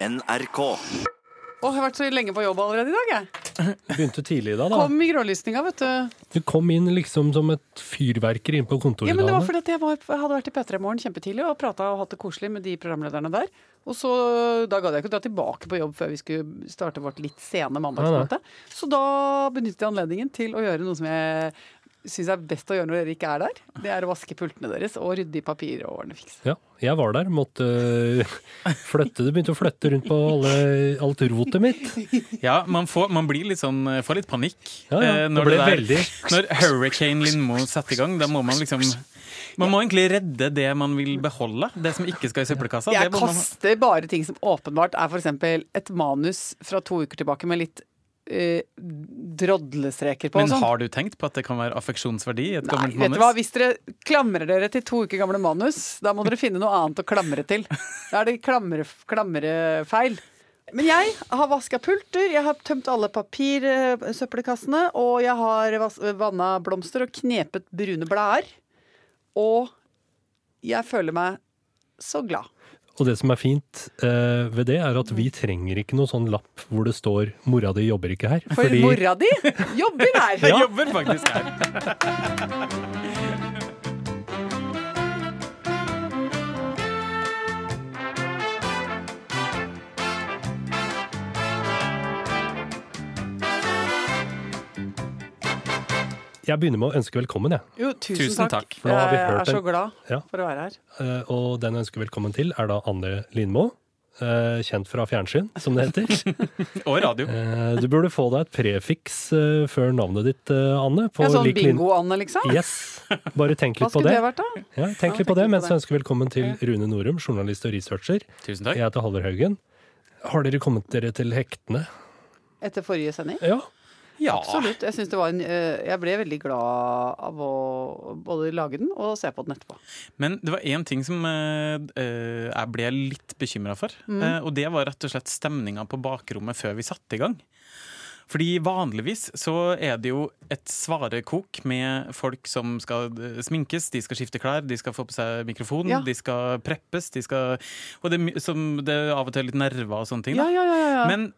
NRK. Åh, jeg har vært så lenge på jobb allerede i dag, jeg. Begynte tidlig i dag, da. Kom i grålysninga, vet du. Du kom inn liksom som et fyrverkeri inn på kontoret. Ja, men det var fordi at jeg, var, jeg hadde vært i P3 Morgen kjempetidlig og prata og hatt det koselig med de programlederne der. Og så, Da gadd jeg ikke dra tilbake på jobb før vi skulle starte vårt litt sene mandagsmøte. Så da benyttet jeg anledningen til å gjøre noe som jeg syns er best å gjøre når dere ikke er der. Det er å vaske pultene deres og rydde i papir og ordne fiks. Ja, jeg var der. Måtte øh, flytte. Det begynte å flytte rundt på alle, alt rotet mitt. Ja, man, får, man blir litt sånn, får litt panikk. Ja, ja. Når, Det det der, veldig når Hurricane Lindmo setter i gang, da må man liksom Man må egentlig redde det man vil beholde. Det som ikke skal i søppelkassa. Jeg det må man, kaster bare ting som åpenbart er f.eks. et manus fra to uker tilbake med litt eh, drodlestreker på. men og sånn. har du tenkt på at det kan være affeksjonsverdi i et Nei, gammelt vet du hva? manus? Hvis dere klamrer dere til to uker gamle manus, da må dere finne noe annet å klamre til. Da er det klamre, klamrefeil. Men jeg har vaska pulter, jeg har tømt alle papirsøppelkassene, og jeg har vanna blomster og knepet brune blader. Og jeg føler meg så glad. Og det som er fint eh, ved det, er at vi trenger ikke noe sånn lapp hvor det står 'mora di jobber ikke her'. For mora di jobber her! Jeg jobber faktisk her. Jeg begynner med å ønske velkommen, jeg. Jo, tusen, Tusen takk. takk. For nå har vi Jeg er så glad Ja. for å være her. Uh, og den jeg ønsker velkommen til, er da Anne Lindmo. Uh, kjent fra fjernsyn, som det heter. Og radio. Uh, du burde få deg et prefiks før navnet ditt, Anne. På Ja, sånn like bingo-Anne, liksom? Yes. Bare tenk litt på skulle det. det vært, da? Ja, tenk Ja, litt på det, Mens jeg ønsker velkommen til Rune Norum, journalist og researcher. Tusen Jeg heter Halvor Haugen. Har dere kommet dere til hektene? Etter forrige sending? Ja. Ja. Absolutt. Jeg, synes det var en, eh, jeg ble veldig glad av å både lage den og se på den etterpå. Men det var én ting som eh, eh, jeg ble litt bekymra for. Mm. og det var rett og slett stemninga på bakrommet før vi satte i gang. Fordi vanligvis så er det jo et svarekok med folk som skal sminkes, de skal skifte klær, de skal få på seg mikrofon, Ja. de skal preppes, de skal Og det, som, det er av og til litt nerver og sånne ting. Da. ja, ja, ja. Men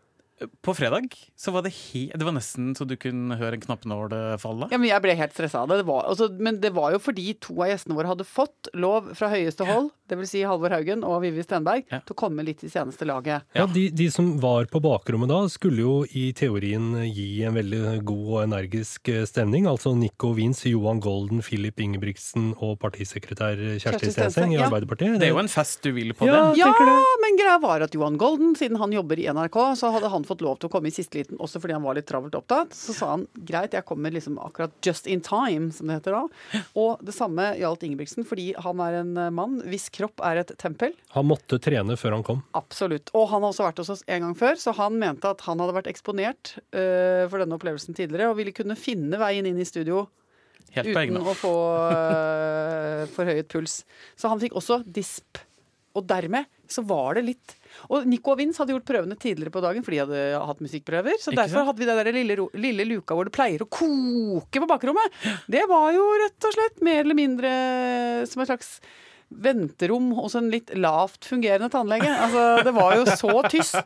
på fredag så var det he Det var nesten så du kunne høre en knappenål falle. Ja, men Jeg ble helt stressa av det. det var, altså, men det var jo fordi to av gjestene våre hadde fått lov fra høyeste hold, dvs. Si Halvor Haugen og Vivi Stenberg, Ja. til å komme litt i seneste laget. Ja, de, de som var på bakrommet da, skulle jo i teorien gi en veldig god og energisk eh, stemning. Altså Nico Wiens, Johan Golden, Philip Ingebrigtsen og partisekretær Kjersti Kjersti Stenseng i ja. Arbeiderpartiet. Det er jo en fest du vil på Ja, det. Ja, men greia var at Johan Golden, siden han jobber i NRK, så hadde han fått lov til å komme i siste liten også fordi han var litt travelt opptatt. Så sa han greit, jeg kommer liksom akkurat just in time, som det heter da. Og det samme gjaldt Ingebrigtsen, fordi han er en eh, mann hvis kropp er et tempel. Han måtte trene før han kom. Absolutt. Og han har også vært hos oss en gang før, så han mente at han hadde vært eksponert uh, for denne opplevelsen tidligere, og ville kunne finne veien inn i studio Helt uten å få uh, forhøyet puls. Så han fikk også disp. Og dermed så var det litt Og Nico og Vince hadde gjort prøvene tidligere på dagen, for de hadde hatt musikkprøver. Så Ikke derfor sant? hadde vi den der lille, lille luka hvor det pleier å koke på bakrommet. Det var jo rett og slett mer eller mindre som en slags venterom hos en litt lavt fungerende tannlege. Altså, det var jo så tyst.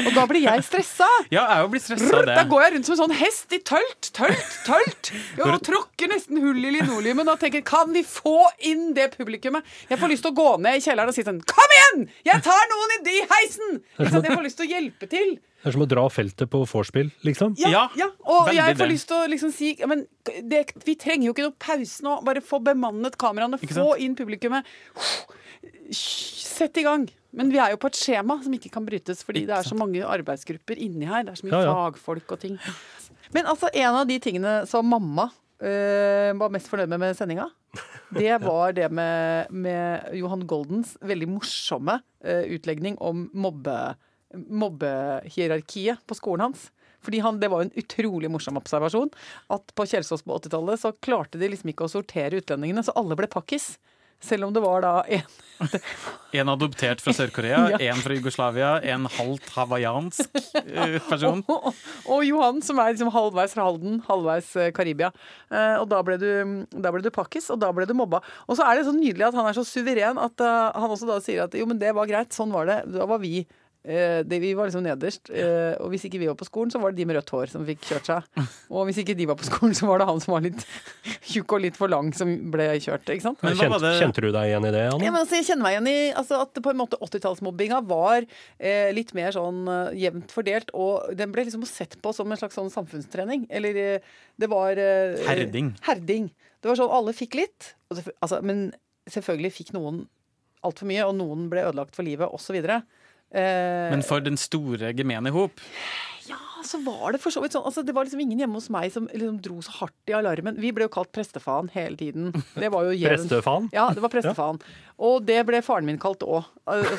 Og da blir jeg stressa. Ja, jeg er jo blitt stressa av det. Da går jeg rundt som en sånn hest i tølt, tølt, tølt. Og tråkker nesten hull i linoleumet og tenker kan vi få inn det publikummet? Jeg får lyst til å gå ned i kjelleren og si sånn Kom igjen! Jeg tar noen i de heisen! Jeg får lyst til å hjelpe til. Det er som å dra feltet på vorspiel, liksom. Ja, Ja. Og veldig jeg får det. lyst til å liksom si men det, Vi trenger jo ikke noe pause nå. Bare få bemannet kameraene, få inn publikummet. Sett i gang. Men vi er jo på et skjema som ikke kan brytes, fordi det er så mange arbeidsgrupper inni her. Det er så mye Ja, ja. fagfolk og ting. Men altså, en av de tingene som mamma øh, var mest fornøyd med med sendinga, det var det med, med Johan Goldens veldig morsomme øh, utlegning om mobbe, mobbehierarkiet på skolen hans. Fordi han, Det var jo en utrolig morsom observasjon. At på Kjelsås på 80-tallet så klarte de liksom ikke å sortere utlendingene, så alle ble pakkis. Selv om det var da en En adoptert fra Sør-Korea, Ja. en fra Jugoslavia, en halvt hawaiiansk eh, person. og, og Johan, som er liksom halvveis fra Halden, halvveis eh, Karibia. Eh, og da ble, du, da ble du pakkis, og da ble du mobba. Og så er det så nydelig at han er så suveren at han også da sier at jo, men det var greit, sånn var det. Da var vi det, Vi var liksom nederst. Eh, og hvis ikke vi var på skolen, så var det de med rødt hår som fikk kjørt seg. Og hvis ikke de var på skolen, så var det han som var litt tjukk og litt for lang som ble kjørt. ikke sant? Men Kjente, kjente du deg igjen i det, Anna? Ja, men altså, jeg kjenner meg igjen i altså, at på en måte 80-tallsmobbinga var eh, litt mer sånn eh, jevnt fordelt, og den ble liksom sett på som en slags sånn samfunnstrening. Eller eh, det var eh, Herding. Herding. Det var sånn alle fikk litt, altså, men selvfølgelig fikk noen altfor mye, og noen ble ødelagt for livet, osv. Eh, Men for den store gemene hop så var det for så vidt sånn. Altså, det var liksom ingen hjemme hos meg som liksom dro så hardt i alarmen. Vi ble jo kalt prestefaen hele tiden. Det var jo. Prestefaen? Ja, det var prestefaen. Og det ble faren min kalt òg.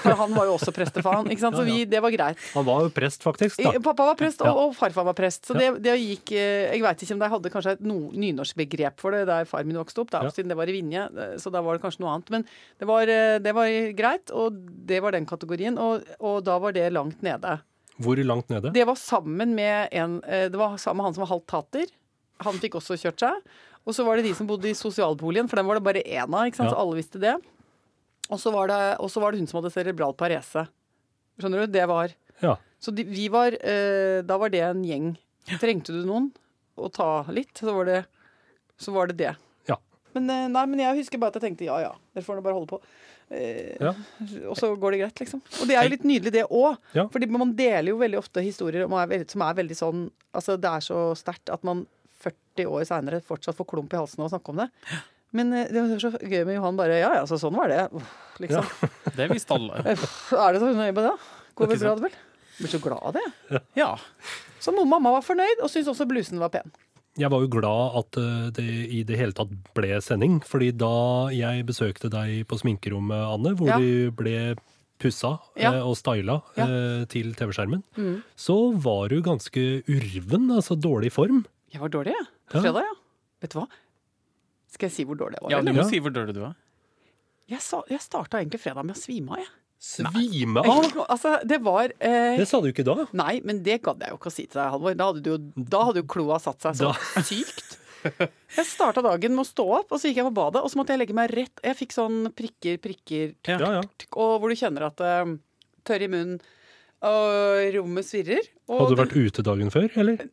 For han var jo også prestefaen. Ikke sant? Så vi, det var greit. Han var jo prest, faktisk. da. Pappa var prest, og, og farfar var prest. Så det, det gikk eh, Jeg veit ikke om de hadde kanskje et no, nynorskbegrep for det der far min vokste opp, da, Ja. siden det var i Vinje. eh, Så da var det kanskje noe annet. Men det var, eh, det var greit, og det var den kategorien. Og, og da var det langt nede. Hvor langt nede? Det var sammen med en eh, Det var sammen med han som var halvt tater. Han fikk også kjørt seg. Og så var det de som bodde i sosialboligen, for den var det bare én av. ikke sant? Ja. Så alle visste det. Og så var det, var det hun som hadde cerebral parese. Skjønner du? Det var Ja. Så de, vi var eh, Da var det en gjeng. Trengte du noen å ta litt, så var det så var det. det. Ja. Men, eh, nei, men jeg husker bare at jeg tenkte ja ja, dere får nå bare holde på. Eh, Ja. Og så går det greit, liksom. Og det er jo litt nydelig, det òg. Ja. Fordi man deler jo veldig ofte historier om, er som er veldig sånn Altså, det er så sterkt at man 40 år seinere fortsatt får klump i halsen av å snakke om det. Men eh, det var så gøy med Johan bare Ja ja, så sånn var det. Uff, Liksom. Det visste alle. Er det så nøye med det? Går vel bra, det vel? Blir så glad av det. Ja. Så mamma var fornøyd, og syntes også blusen var pen. Jeg var jo glad at eh, det i det hele tatt ble sending, fordi da jeg besøkte deg på sminkerommet, Anne, hvor Ja. du ble pussa Ja. eh, og styla Ja. eh, til TV-skjermen, Mm. så var du ganske urven, altså dårlig form. Jeg var dårlig, jeg. Ja. fredag, ja. Vet du hva? Skal jeg si hvor dårlig jeg var? ja, du må Ja. si hvor dårlig du var. Jeg, sa, jeg starta egentlig fredag med å svime av, jeg. Svime av! Altså, det var eh, Det sa du ikke da. Nei, men det gadd jeg jo ikke å si til deg, Halvor. Da hadde, du, jo- da hadde jo kloa satt seg så sykt. Jeg starta dagen med å stå opp, og så gikk jeg på badet, og så måtte jeg legge meg rett Jeg fikk sånn prikker, prikker, Ja. Ja, ja. og hvor du kjenner at det tørr i munnen, og rommet svirrer. Og Hadde du vært ute dagen før, eller?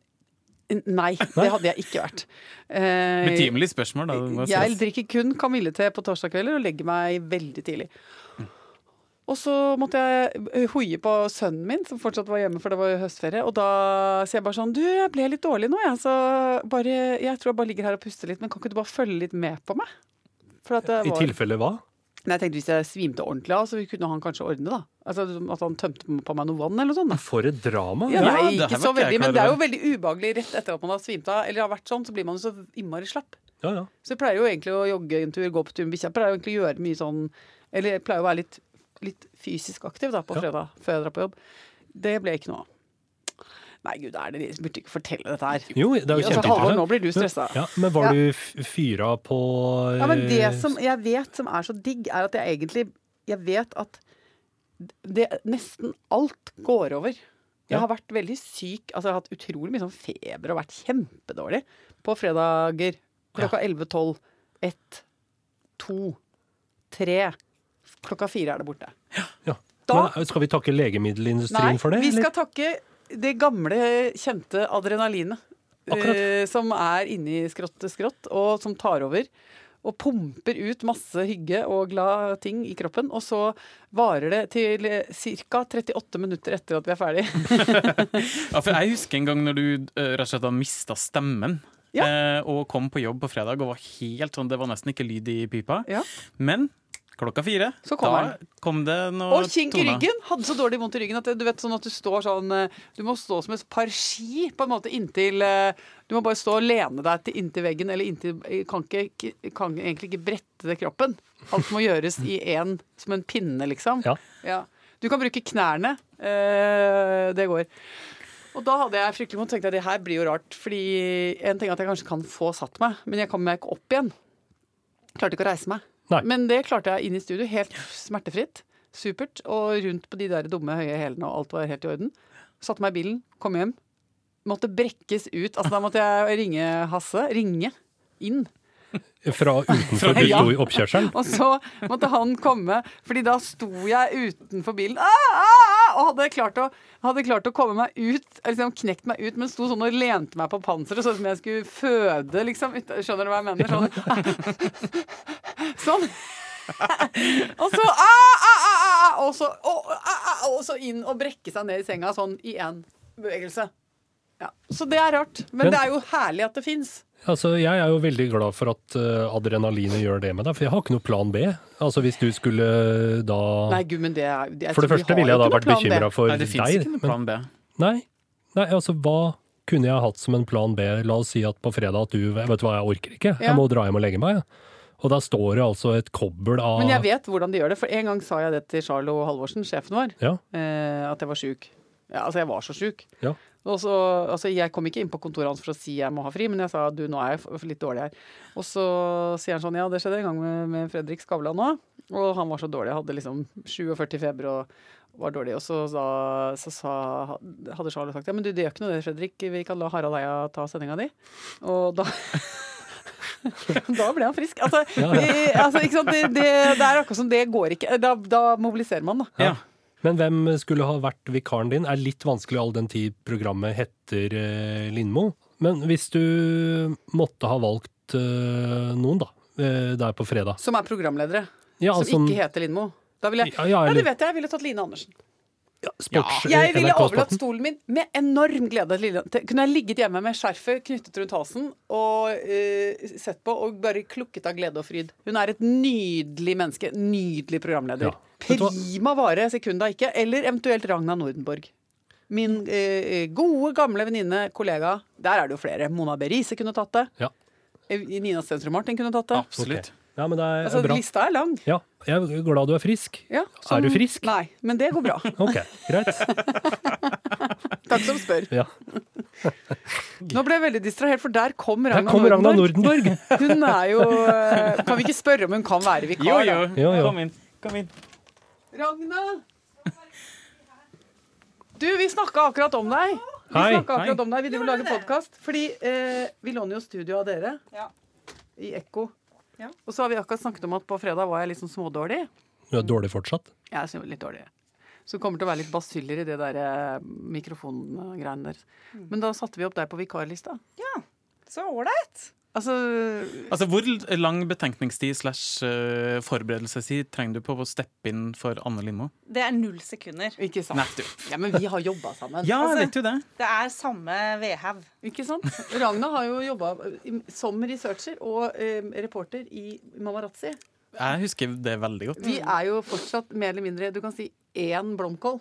Nei, det hadde jeg ikke vært. Eh, Betimelig spørsmål, da. Jeg drikker kun kamillete på torsdag kvelder og legger meg veldig tidlig. Og så måtte jeg hoie på sønnen min, som fortsatt var hjemme, for det var jo høstferie. Og da sier jeg bare sånn Du, jeg ble litt dårlig nå, jeg. Så bare, jeg tror jeg bare ligger her og puster litt. Men kan ikke du bare følge litt med på meg? For at det I tilfelle hva? Nei, jeg tenkte Hvis jeg svimte ordentlig av, så kunne han kanskje ordne da. Altså At han tømte på meg noe vann eller noe sånt. da. For et drama! Ja, nei, ikke så var veldig, men det er jo veldig ubehagelig rett etter at man har svimt av. Eller har vært sånn, så blir man jo så innmari slapp. Ja, ja. Så jeg pleier jo egentlig å jogge en tur, gå på tur med bikkja. Pleier jo egentlig å gjøre mye sånn Eller jeg pleier å være litt, litt fysisk aktiv da på fredag før jeg drar på jobb. Det ble ikke noe av. Nei, gud, er det de burde ikke fortelle dette her? Jo, det er jo Altså, Halvor, nå blir du stressa. Ja, men var Ja. du fyra på Ja, men det eh, som jeg vet som er så digg, er at jeg egentlig Jeg vet at det, nesten alt går over. Jeg har vært veldig syk. Altså, jeg har hatt utrolig mye sånn feber og vært kjempedårlig på fredager. Klokka 11, 12, 1, 2, 3. Klokka fire er det borte. Ja. Da- Men, skal vi takke legemiddelindustrien Nei, for det? Nei, vi skal takke det gamle, kjente adrenalinet. Akkurat. eh, som er inni skrått til skrått, og som tar over. Og pumper ut masse hygge og glad ting i kroppen. Og så varer det til ca. 38 minutter etter at vi er ferdig. Ja, for jeg husker en gang når du eh, rett og slett har mista stemmen. Ja. eh, og kom på jobb på fredag og var helt sånn Det var nesten ikke lyd i pipa. Ja. Men klokka fire, Så kom da han. kom det noe Og kink i ryggen! Hadde så dårlig vondt i ryggen at du vet sånn at du står sånn eh, Du må stå som et par ski på en måte inntil eh, Du må bare stå og lene deg til inntil veggen, eller inntil Kan, ikke, kan egentlig ikke brette kroppen. Alt må gjøres i én som en pinne, liksom. Ja. Du kan bruke knærne. eh, det går. Og da hadde jeg fryktelig vondt. tenkte jeg det her blir jo rart. Fordi en ting er at jeg kanskje kan få satt meg, men jeg kommer meg ikke opp igjen. Klarte ikke å reise meg. Nei. Men det klarte jeg inn i studio, helt smertefritt. Supert. Og rundt på de der dumme høye hælene, og alt var helt i orden. Satte meg i bilen, kom hjem. Måtte brekkes ut. Altså Da måtte jeg ringe Hasse. Ringe inn. Fra utenfor du Ja. sto i oppkjørselen? Og så måtte han komme, fordi da sto jeg utenfor bilen. Ah, ah, Og hadde klart å, hadde klart å komme meg ut, liksom knekt meg ut, men sto sånn og lente meg på panseret, sånn som jeg skulle føde, liksom. Skjønner du hva jeg mener? Sånn. sånn. og så ah, ah, ah, ah, og, så, og, ah, ah, og så inn og brekke seg ned i senga sånn i én bevegelse. Ja. Så det er rart. Men, Men- det er jo herlig at det fins. Altså, jeg er jo veldig glad for at uh, adrenalinet gjør det med deg, for jeg har ikke noe plan B. Altså hvis du skulle da Nei, gud, men det er jeg For det første ville jeg da vært noe plan B. bekymra for Nei, det fins ikke noen plan B. Nei. Nei, altså hva kunne jeg hatt som en plan B? La oss si at på fredag at du Vet du hva, jeg orker ikke. Ja. Jeg må dra hjem og legge meg. Og da står det altså et kobbel av Men jeg vet hvordan de gjør det, for en gang sa jeg det til Charlo Halvorsen, sjefen vår, Ja. eh, at jeg var sjuk. Ja, altså, jeg var så sjuk. Ja. Og så, altså, jeg kom ikke inn på kontoret hans for å si jeg må ha fri, men jeg sa du, nå er jeg litt dårlig her. Og så sier han sånn, ja, det skjedde en gang med, med Fredrik Skavlan nå, og han var så dårlig, hadde liksom 47 feber og var dårlig. Og så, da, så sa, hadde Charles sagt ja, men du, det gjør ikke noe det, Fredrik, vi kan la Harald Eia ta sendinga di. Og da Da ble han frisk. Altså, Ja, ja. eh, altså ikke sant? Det, det, det er akkurat som det går ikke. Da, da mobiliserer man, da. Ja. Men hvem skulle ha vært vikaren din, er litt vanskelig all den tid programmet heter eh, Lindmo. Men hvis du måtte ha valgt eh, noen, da, eh, der på fredag Som er programledere. ja, som som ikke heter Lindmo. Da ville jeg ja, ja, Ja, det vet jeg. Jeg ville tatt Line Andersen. Ja, sports, Jeg ville overlatt stolen min med enorm glede. til Kunne jeg ligget hjemme med skjerfet knyttet rundt halsen og uh, sett på og bare klukket av glede og fryd. Hun er et nydelig menneske. Nydelig programleder. Ja. Prima vare, sekunda ikke. Eller eventuelt Ragna Nordenborg. Min uh, gode, gamle venninne, kollega. Der er det jo flere. Mona Berise kunne tatt det. Ja. Eh, Nina Stensrud Martin kunne tatt det. Absolutt. Ok. Ja, men det er Altså, bra. lista er lang. Ja, jeg er glad du er frisk. Ja, Er du frisk? Nei, men det går bra. Ok, greit. Takk som spør. Ja. Nå ble jeg veldig distrahert, for der kom Der kom kommer Ragna Nordenborg. Nordenborg! Hun er jo eh, Kan vi ikke spørre om hun kan være vikar? Jo, da? jo. Jo, jo. Kom inn. Kom inn. Ragna! Du, vi snakka akkurat om deg. Vi Hei. akkurat Hei. om deg. Vi driver og lager podkast. Fordi eh, vi låner jo studio av dere Ja. i Ekko. Ja. Og så har vi akkurat snakket om at på fredag var jeg litt sånn smådårlig. Du er dårlig fortsatt? Er litt dårlig. Så det kommer til å være litt basiller i det der eh, mikrofongreiene der. Mm. Men da satte vi opp deg på vikarlista. Ja, Så ålreit. Altså Altså, Hvor lang betenkningstid slash eh, forberedelsestid trenger du på å steppe inn for Anne Lindmo? Det er null sekunder. Ikke sant? Nei, du. Ja, men vi har jobba sammen. Ja, Altså- vet du det? Det er samme vedhev. Ikke sant? Ragna har jo jobba som researcher og eh, reporter i Mamarazzi. Jeg husker det veldig godt. Vi er jo fortsatt mer eller mindre du kan si én blomkål.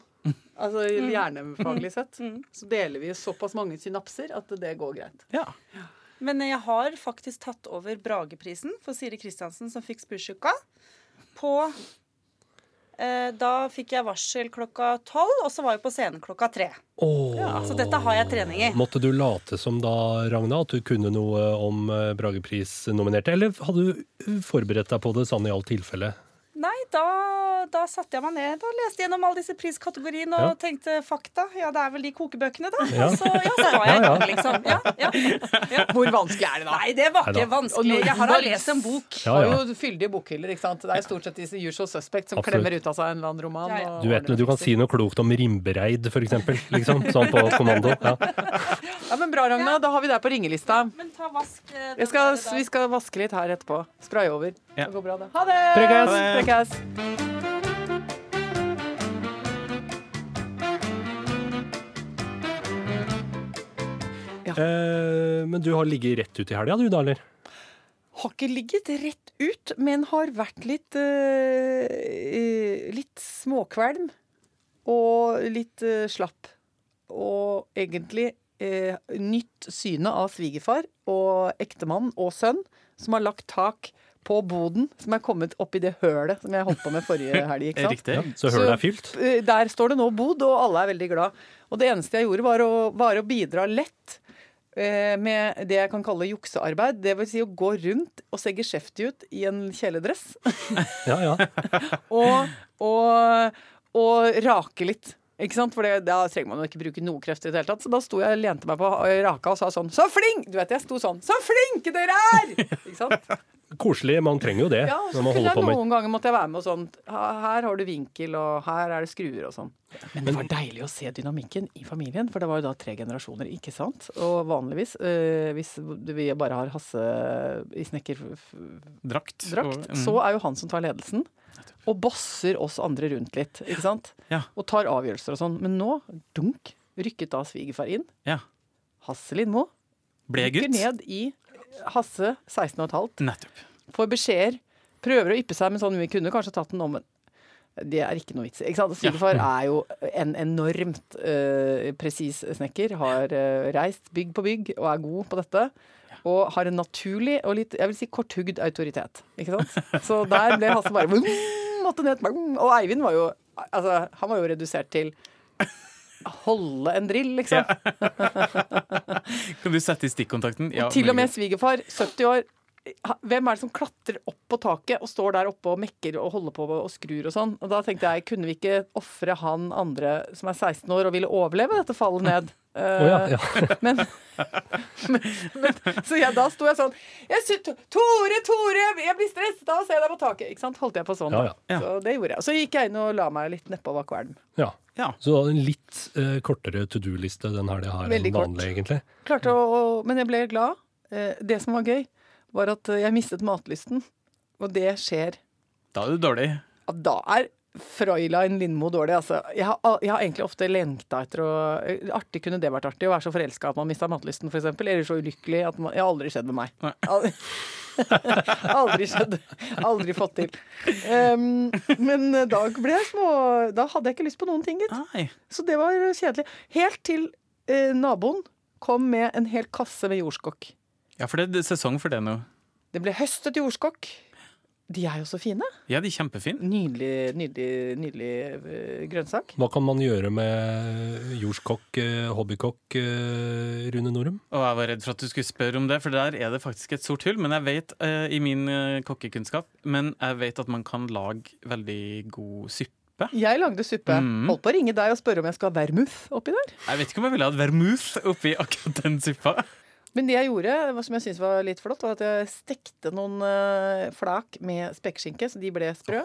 Altså hjernefaglig sett. Mm. Så deler vi såpass mange synapser at det går greit. Ja. Men jeg har faktisk tatt over Brageprisen for Siri Kristiansen, som fikk spursuka På eh, Da fikk jeg varsel klokka tolv, og så var jeg på scenen klokka tre. Åh. Så dette har jeg trening i. Måtte du late som da, Ragna, at du kunne noe om eh, Bragepris-nominerte, eller hadde du eh, forberedt deg på det sånn i alt tilfelle? Da, da satte jeg meg ned og leste gjennom alle disse priskategoriene og Ja. tenkte fakta. Ja, det er vel de kokebøkene, da. Ja. Så, ja, så var jeg i Ja, ja. gang, liksom. Ja, ja. Hvor vanskelig er det da? Nei, det var ikke vanskelig. Jeg har da lest en bok. Ja, Har jo fyldige bokhyller. ikke sant? Det er stort sett disse usual suspects som Absolutt. klemmer ut av seg en eller annen roman. Ja, ja. og Du vet, du kan si noe klokt om Rimbereid, for eksempel. Liksom, sånn på kommando. Ja. Ja, men Bra, Ragna. Da har vi deg på ringelista. Men ta vask eh, Jeg skal, vi skal vaske litt her etterpå. Spraye over. Ja. Det går bra, det. Ha det! Prekas! Prekas. Eh, men du har ligget rett ut i helga, du da, eller? Har ikke ligget rett ut, men har vært litt eh, eh, Litt småkvelm. Og litt eh, slapp. Og egentlig eh, nytt syne av svigerfar og ektemann og sønn, som har lagt tak på boden, som er kommet opp i det hølet som jeg holdt på med forrige helg. ikke sant? Riktig. Ja, så hølet er fylt? Så, Der står det nå bod, og alle er veldig glad. Og det eneste jeg gjorde, var å, var å bidra lett eh, med det jeg kan kalle juksearbeid. Det vil si å gå rundt og se geskjeftig ut i en kjeledress. Ja, ja. og, og, og rake litt. Ikke sant? For det, da trenger man jo ikke bruke noe krefter i det hele tatt. Så da sto jeg og lente meg på og raka og sa sånn Så flink! Du vet, jeg sto sånn Så flinke dere er! Ikke sant? koselig. Man trenger jo det Ja, så når man kunne holder jeg på med noen ganger måtte jeg være med og sånn Her har du vinkel, og her er det skruer og sånn. Men det var deilig å se dynamikken i familien, for det var jo da tre generasjoner, ikke sant? Og vanligvis, øh, hvis vi bare har Hasse i snekkerdrakt, Drakt. og- mm. så er jo han som tar ledelsen. Og bosser oss andre rundt litt, ikke sant? Ja. Og tar avgjørelser og sånn. Men nå, dunk, rykket da svigerfar inn. Ja. Hasse Lindmo Ble rykker gutt. ned i Hasse 16 15 Nettopp. får beskjeder, prøver å yppe seg med sånn vi kunne kanskje tatt den om, men det er ikke noe vits i. Svigerfar ja. Er jo en enormt uh, presis snekker, har uh, reist bygg på bygg og er god på dette. Og har en naturlig og litt jeg vil si korthugd autoritet. ikke sant? Så der ble Hasse bare måtte ned. Og Eivind var jo altså, han var jo redusert til holde en drill, liksom. Kan du sette i stikkontakten? Ja, Til og med svigerfar, 70 år. Hvem er det som klatrer opp på taket og står der oppe og mekker og holder på og skrur og sånn? Og da tenkte jeg, kunne vi ikke ofre han andre som er 16 år og ville overleve dette fallet ned? Å ja, ja. Men, men, men Så jeg, da sto jeg sånn jeg sy Tore, Tore, jeg blir stresset av å se deg på taket. Ikke sant? Holdt jeg på sånn. Ja. Så det gjorde jeg. Så gikk jeg inn og la meg litt nedpå bak kvelden. ja. Ja. Så en litt eh, kortere to do-liste den her det har enn vanlig, egentlig. Klarte å, å- men jeg ble glad. Eh, Det som var gøy, var at jeg mistet matlysten. Og det skjer Da er du dårlig. Ja, Da er Fräulein Lindmo dårlig, altså. Jeg har, jeg har egentlig ofte lengta etter å eh, Artig kunne det vært artig, å være så forelska at man mista matlysten, f.eks. Eller så ulykkelig at man Det har aldri skjedd med meg. Aldri, aldri skjedd. Aldri fått til. Um, men da ble jeg små Da hadde jeg ikke lyst på noen ting, gitt. Så det var kjedelig. Helt til eh, naboen kom med en hel kasse med jordskokk. Ja, for det er sesong for det nå. Det ble høstet jordskokk. De er jo så fine. Ja, de er kjempefine. Nydelig, nydelig, nydelig eh, grønnsak. Hva kan man gjøre med jordskokk, eh, hobbykokk, eh, Rune Norum? Og jeg var redd for at du skulle spørre om det, for der er det faktisk et sort hull. Men jeg vet eh, i min kokkekunnskap Men jeg vet at man kan lage veldig god suppe. Jeg lagde suppe. Mm. Holdt på å ringe deg og spørre om jeg skal ha vermouth oppi der. Jeg vet ikke om jeg ville hatt vermouth oppi akkurat den suppa. Men det jeg gjorde, som jeg syntes var litt flott, var at jeg stekte noen eh, flak med spekeskinke, så de ble sprø.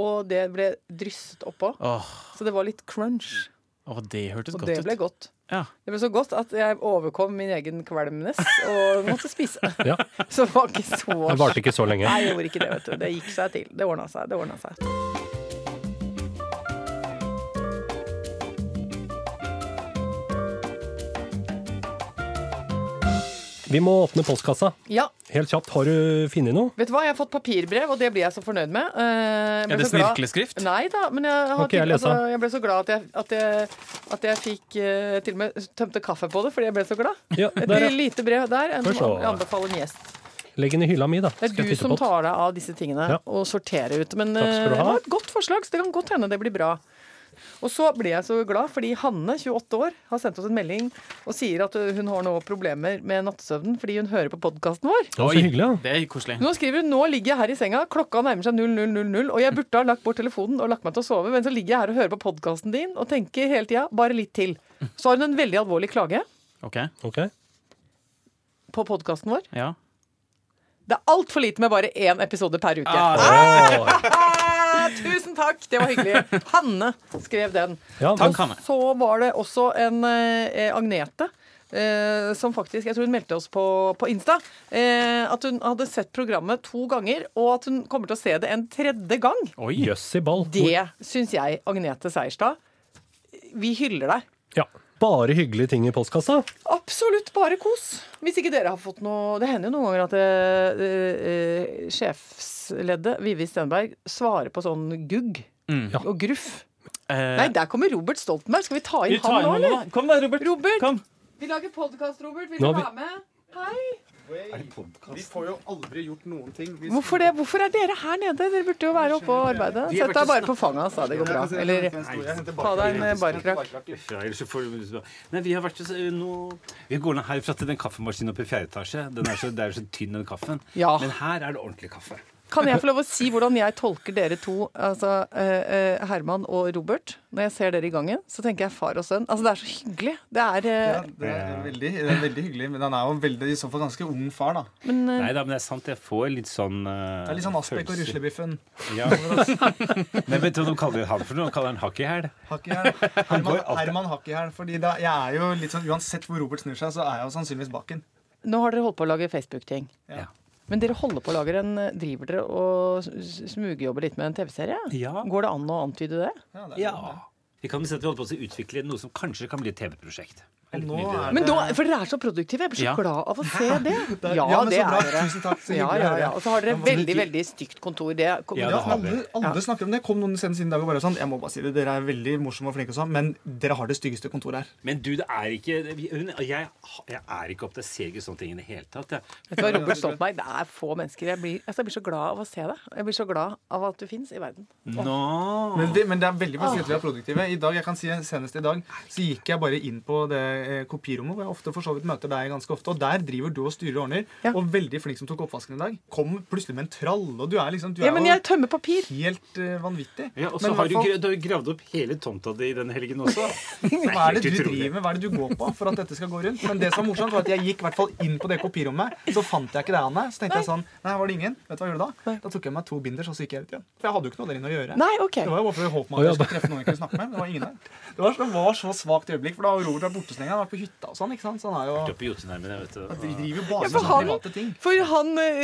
Og det ble drysset oppå. Oh. Så det var litt crunch. Oh, det hørtes Og godt det ut. ble godt. Ja. Det ble så godt at jeg overkom min egen kvalmness og måtte spise. Ja. Så det var ikke så Det varte ikke så lenge. Nei, jeg gjorde ikke det, vet du. Det gikk seg til. Det ordna seg. Det ordna seg. Vi må åpne postkassa. Ja, Helt kjapt, har du funnet noe? vet du hva? Jeg har fått papirbrev, og det blir jeg så fornøyd med. Eh, Er det snirkleskrift? Nei da, men jeg, har okay, jeg altså, jeg ble så glad at jeg, at jeg, at jeg fikk uh, til og med tømte kaffe på det, fordi jeg ble så glad. Ja, Et der, ja. lite brev der. En som jeg anbefaler en gjest. Legg den i hylla mi, da. Det er du som tar deg av disse tingene Ja. og sorterer ut. Men Takk skal du ha. det var et godt forslag, så det kan godt hende det blir bra. Og så ble jeg så glad fordi Hanne, 28 år, har sendt oss en melding og sier at uh, hun har nå problemer med nattsøvnen fordi hun hører på podkasten vår. Det var hyggelig, ja. Det er koselig. Nå skriver hun nå ligger jeg her i senga, klokka nærmer seg 0000, og jeg burde ha lagt bort telefonen og lagt meg til å sove, men så ligger jeg her og hører på podkasten din og tenker hele tida bare litt til. Så har hun en veldig alvorlig klage Ok, okay. på podkasten vår. ja. Det er altfor lite med bare én episode per uke. Ah, Ah, tusen takk! Det var hyggelig. Hanne skrev den. ja, Takk, Hanne. Så var det også en eh, Agnete. eh, som faktisk, Jeg tror hun meldte oss på, på Insta. eh, at hun hadde sett programmet to ganger, og at hun kommer til å se det en tredje gang. Oi. ball. Det syns jeg, Agnete Seierstad. Vi hyller deg. Ja. Bare hyggelige ting i postkassa. Absolutt bare kos. Hvis ikke dere har fått noe Det hender jo noen ganger at det, eh, sjefsleddet, Vivi Stenberg, svarer på sånn gugg Mm. Ja. og gruff. Eh, Nei, der kommer Robert Stoltenberg. Skal vi ta inn vi han nå, eller? Kom da, Robert. Robert. Kom. Vi lager podkast, Robert. Vil du vi- være med? Hei. Vi får jo aldri gjort noen ting. Vi Hvorfor, det? Hvorfor er dere her nede? Dere burde jo være oppe og arbeide. Sett deg bare på fanget hans, da. Det går bra. Eller ta deg en eh, barkrakk. Nei, vi har vært så, nå Vi går ned herfra til den kaffemaskinen oppe i fjerde etasje. Den er så, det er jo så tynn, den kaffen. Men her er det ordentlig kaffe. Kan jeg få lov å si hvordan jeg tolker dere to, altså eh, eh, Herman og Robert, når jeg ser dere i gangen? Så tenker jeg far og sønn. Altså, det er så hyggelig. Det er eh, Ja, det er veldig, det er veldig hyggelig, men han er jo veldig, i så fall ganske ung far, da. Men eh, Nei da, men det er sant. Jeg får litt sånn uh, Det er litt sånn Aspek og Ruslebiffen. Ja. Men vet du hva de kaller han for noe? De kaller han Hakkyhæl. Herman, Herman hakk. Fordi da, jeg er jo litt sånn, Uansett hvor Robert snur seg, så er jeg jo sannsynligvis bak den. nå har dere holdt på å lage Facebook-ting. Ja. Men dere holder på å lage en Driver dere og smugjobber litt med en TV-serie? Ja. Går det an å antyde det? Ja, det ja. Vi kan si at vi holder på å utvikle noe som kanskje kan bli et TV-prosjekt. Men da, For dere er så produktive. Jeg blir så Ja. glad av å se det. Det er- Ja, ja, men det så bra. er dere. Tusen takk. Så Ja, ja, ja. Og så har dere veldig veldig stygt kontor. Det kom, Ja, det alle, alle snakker om det. Kom noen siden i dag og bare sånn Jeg må bare si det, dere er veldig morsomme og flinke og sånn, men dere har det styggeste kontoret her. Men du, det er ikke Jeg, jeg er ikke opptatt. Ser ikke sånne ting i det hele tatt. Jeg. Vet du hva, Robert Stoltenberg, det er få mennesker. Jeg blir, altså, jeg blir så glad av å se det. Jeg blir så glad av at du fins i verden. No. Men, det, men det er veldig vanskelig at vi er produktive. I dag, jeg kan si Senest i dag så gikk jeg bare inn på det eh, kopirommet hvor jeg ofte for så vidt møter deg ganske ofte. Og der driver du og styrer og ordner. Ja. Og veldig flink som tok oppvasken i dag. Kom plutselig med en tralle, og du er liksom Du er Ja, men jo jeg tømmer papir. helt eh, vanvittig. ja, Og så Men i har hvert du, fall- gra- du har gravd opp hele tomta di den helgen også. Hva er det du driver med? Hva er det du går på for at dette skal gå rundt? Men det som var morsomt, var at jeg gikk i hvert fall inn på det kopirommet, så fant jeg ikke deg, Anne. Så tenkte jeg sånn Nei, var det ingen? Vet du hva jeg gjorde da? Da tok jeg meg to binders, og så gikk jeg ut igjen. For jeg hadde jo ikke noe der inne å gjøre. Nei, OK. Det var jo bare for å håpe meg Å, at jeg skulle treffe noen jeg kunne snakke med. Men det var ingen der. Det var, det var så svakt øyeblikk, for da har Robert vært borte så lenge. Han har vært på hytta og sånn. ikke sant? Så han er jo Oppe i Jotunheimen, vet Han du. driver jo bare Ja, med sånne han- private ting. For han uh,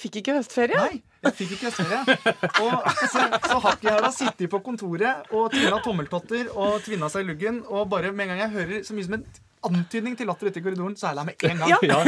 fikk ikke høstferie. Nei, jeg fikk ikke høstferie. Og så, så har sitter på kontoret og tvinna tommeltotter og tvinna seg i luggen. Og bare med en gang jeg hører så mye som en antydning til latter ute i korridoren, så er jeg med en gang. Ja.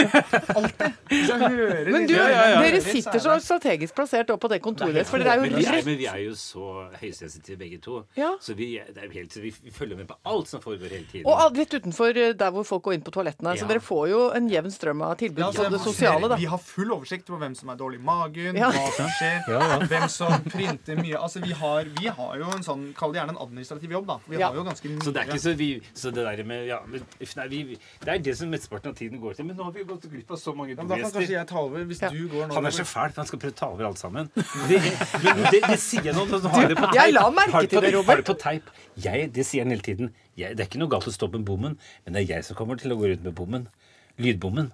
Alltid. Hvis jeg hører Men du, ja, ja, ja. dere er sitter så strategisk plassert opp på det kontoret deres, for dere er jo vi rett men vi er jo så høysensitive begge to. Ja. Så vi, det er helt, vi vi følger med på alt som foregår hele tiden. Og alt rett utenfor uh, der hvor folk går inn på toalettene. Så dere får jo en jevn strøm av tilbud Ja, på altså, det sosiale, da. Vi har full oversikt over hvem som er dårlig i magen, Ja. hva som skjer, Ja, ja. hvem som printer mye. Altså, vi har, vi har jo en sånn, kall det gjerne en administrativ jobb, da. Vi Ja. har jo ganske mye. Så det er ikke så vi Så det der med ja, men, nei, vi, Det er det som mesteparten av tiden går til. Men nå har vi jo gått glipp av så mange Ja, da kan kanskje jeg ta over hvis Ja. du går nå. Han er så fæl, han skal prøve å ta over alt sammen. Det, men det, det sier jeg nå. har jeg det på jeg teip. la merke Har til det, Robert. Har det på teip. Jeg, det sier han hele tiden. Jeg, det er ikke noe galt å stå med bommen, men det er jeg som kommer til å gå rundt med bommen. Lydbommen.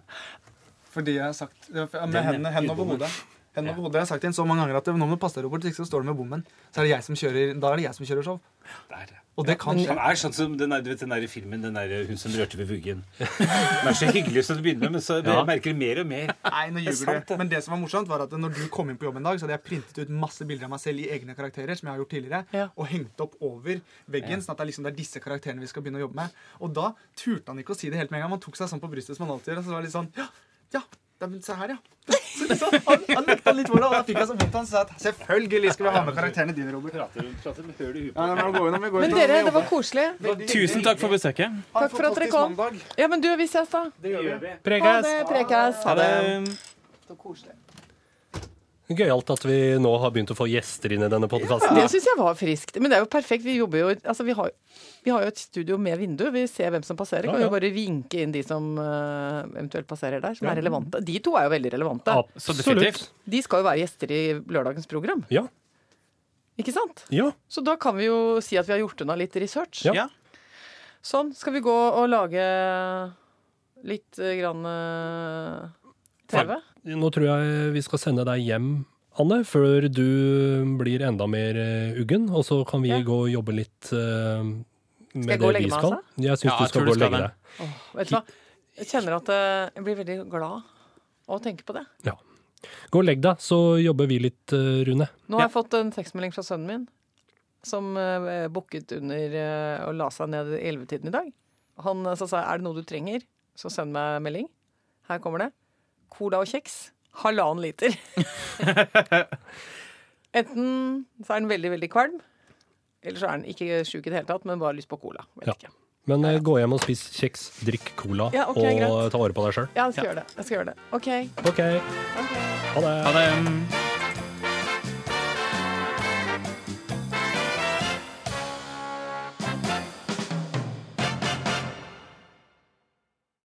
Fordi jeg har sagt Med hendene, hendene over hodet. Hendene over hodet. Jeg har sagt det inn så mange ganger at nå må du passe deg, Robert, hvis ikke så står du med bommen. Så er det jeg som kjører, da er det jeg som kjører show. Det er det. Og det kan skje. er sånn som den der, du vet, den der filmen den der, Hun som rørte ved vuggen. Den er så hyggelig som du begynner med, men så Ja. jeg merker du mer og mer. Nei, nå er ljuger du. Men det som var morsomt, var at når du kom inn på jobb en dag, så hadde jeg printet ut masse bilder av meg selv i egne karakterer, som jeg har gjort tidligere, Ja. og hengt opp over veggen, sånn at det er, liksom, det er disse karakterene vi skal begynne å jobbe med. Og da turte han ikke å si det helt med en gang. Man tok seg sånn på brystet som han alltid gjør, og så var det litt sånn Ja, ja. Det men Se her, ja. Så liksom, han, han nekta litt det, og da fikk jeg så vondt han sa at selvfølgelig skal vi ha med karakterene dine, Robert. Prater, prater med høl i huet. Ja, inn, Men dere, det var koselig. Tusen takk for besøket. Takk for at dere kom. Ja, men du, vi ses da. Det gjør vi. Ha det, Prekas. Ha det. Så koselig. Gøyalt at vi nå har begynt å få gjester inn i denne podkasten. Det syns jeg var friskt. Men det er jo perfekt. Vi jobber jo Altså, vi har, vi har jo et studio med vindu. Vi ser hvem som passerer. Ja, Kan ja. jo bare vinke inn de som uh, eventuelt passerer der, som er relevante. De to er jo veldig relevante. Absolutt. De skal jo være gjester i lørdagens program. Ja. Ikke sant? ja. Så da kan vi jo si at vi har gjort unna litt research. Ja. Ja. Sånn. Skal vi gå og lage litt eh, grann eh, TV? Nå tror jeg vi skal sende deg hjem, Anne, før du blir enda mer eh, uggen. Og så kan vi Ja. gå og jobbe litt uh, med jeg gå og det legge vi meg, skal. altså? Jeg syns Ja, du skal gå og legge deg. deg. Vet du hva? Jeg kjenner at eh, jeg blir veldig glad av å tenke på det. Ja. Gå og legg deg, så jobber vi litt, Rune. Nå har jeg fått en tekstmelding fra sønnen min, som uh, bukket under uh, og la seg ned i ellevetiden i dag. Han eh, sa er det noe du trenger, så send meg melding. Her kommer det. Cola og kjeks. Halvannen liter. Enten så er den veldig, veldig kvalm, eller så er den ikke sjuk i det hele tatt, men bare lyst på cola. Vet Ja. ikke. Men eh, gå hjem og spis kjeks, drikk cola Ja, okay, og greit. ta vare på deg sjøl. Ja, jeg skal gjøre det. Jeg skal gjøre det. OK. okay. okay. ha det. Ha det.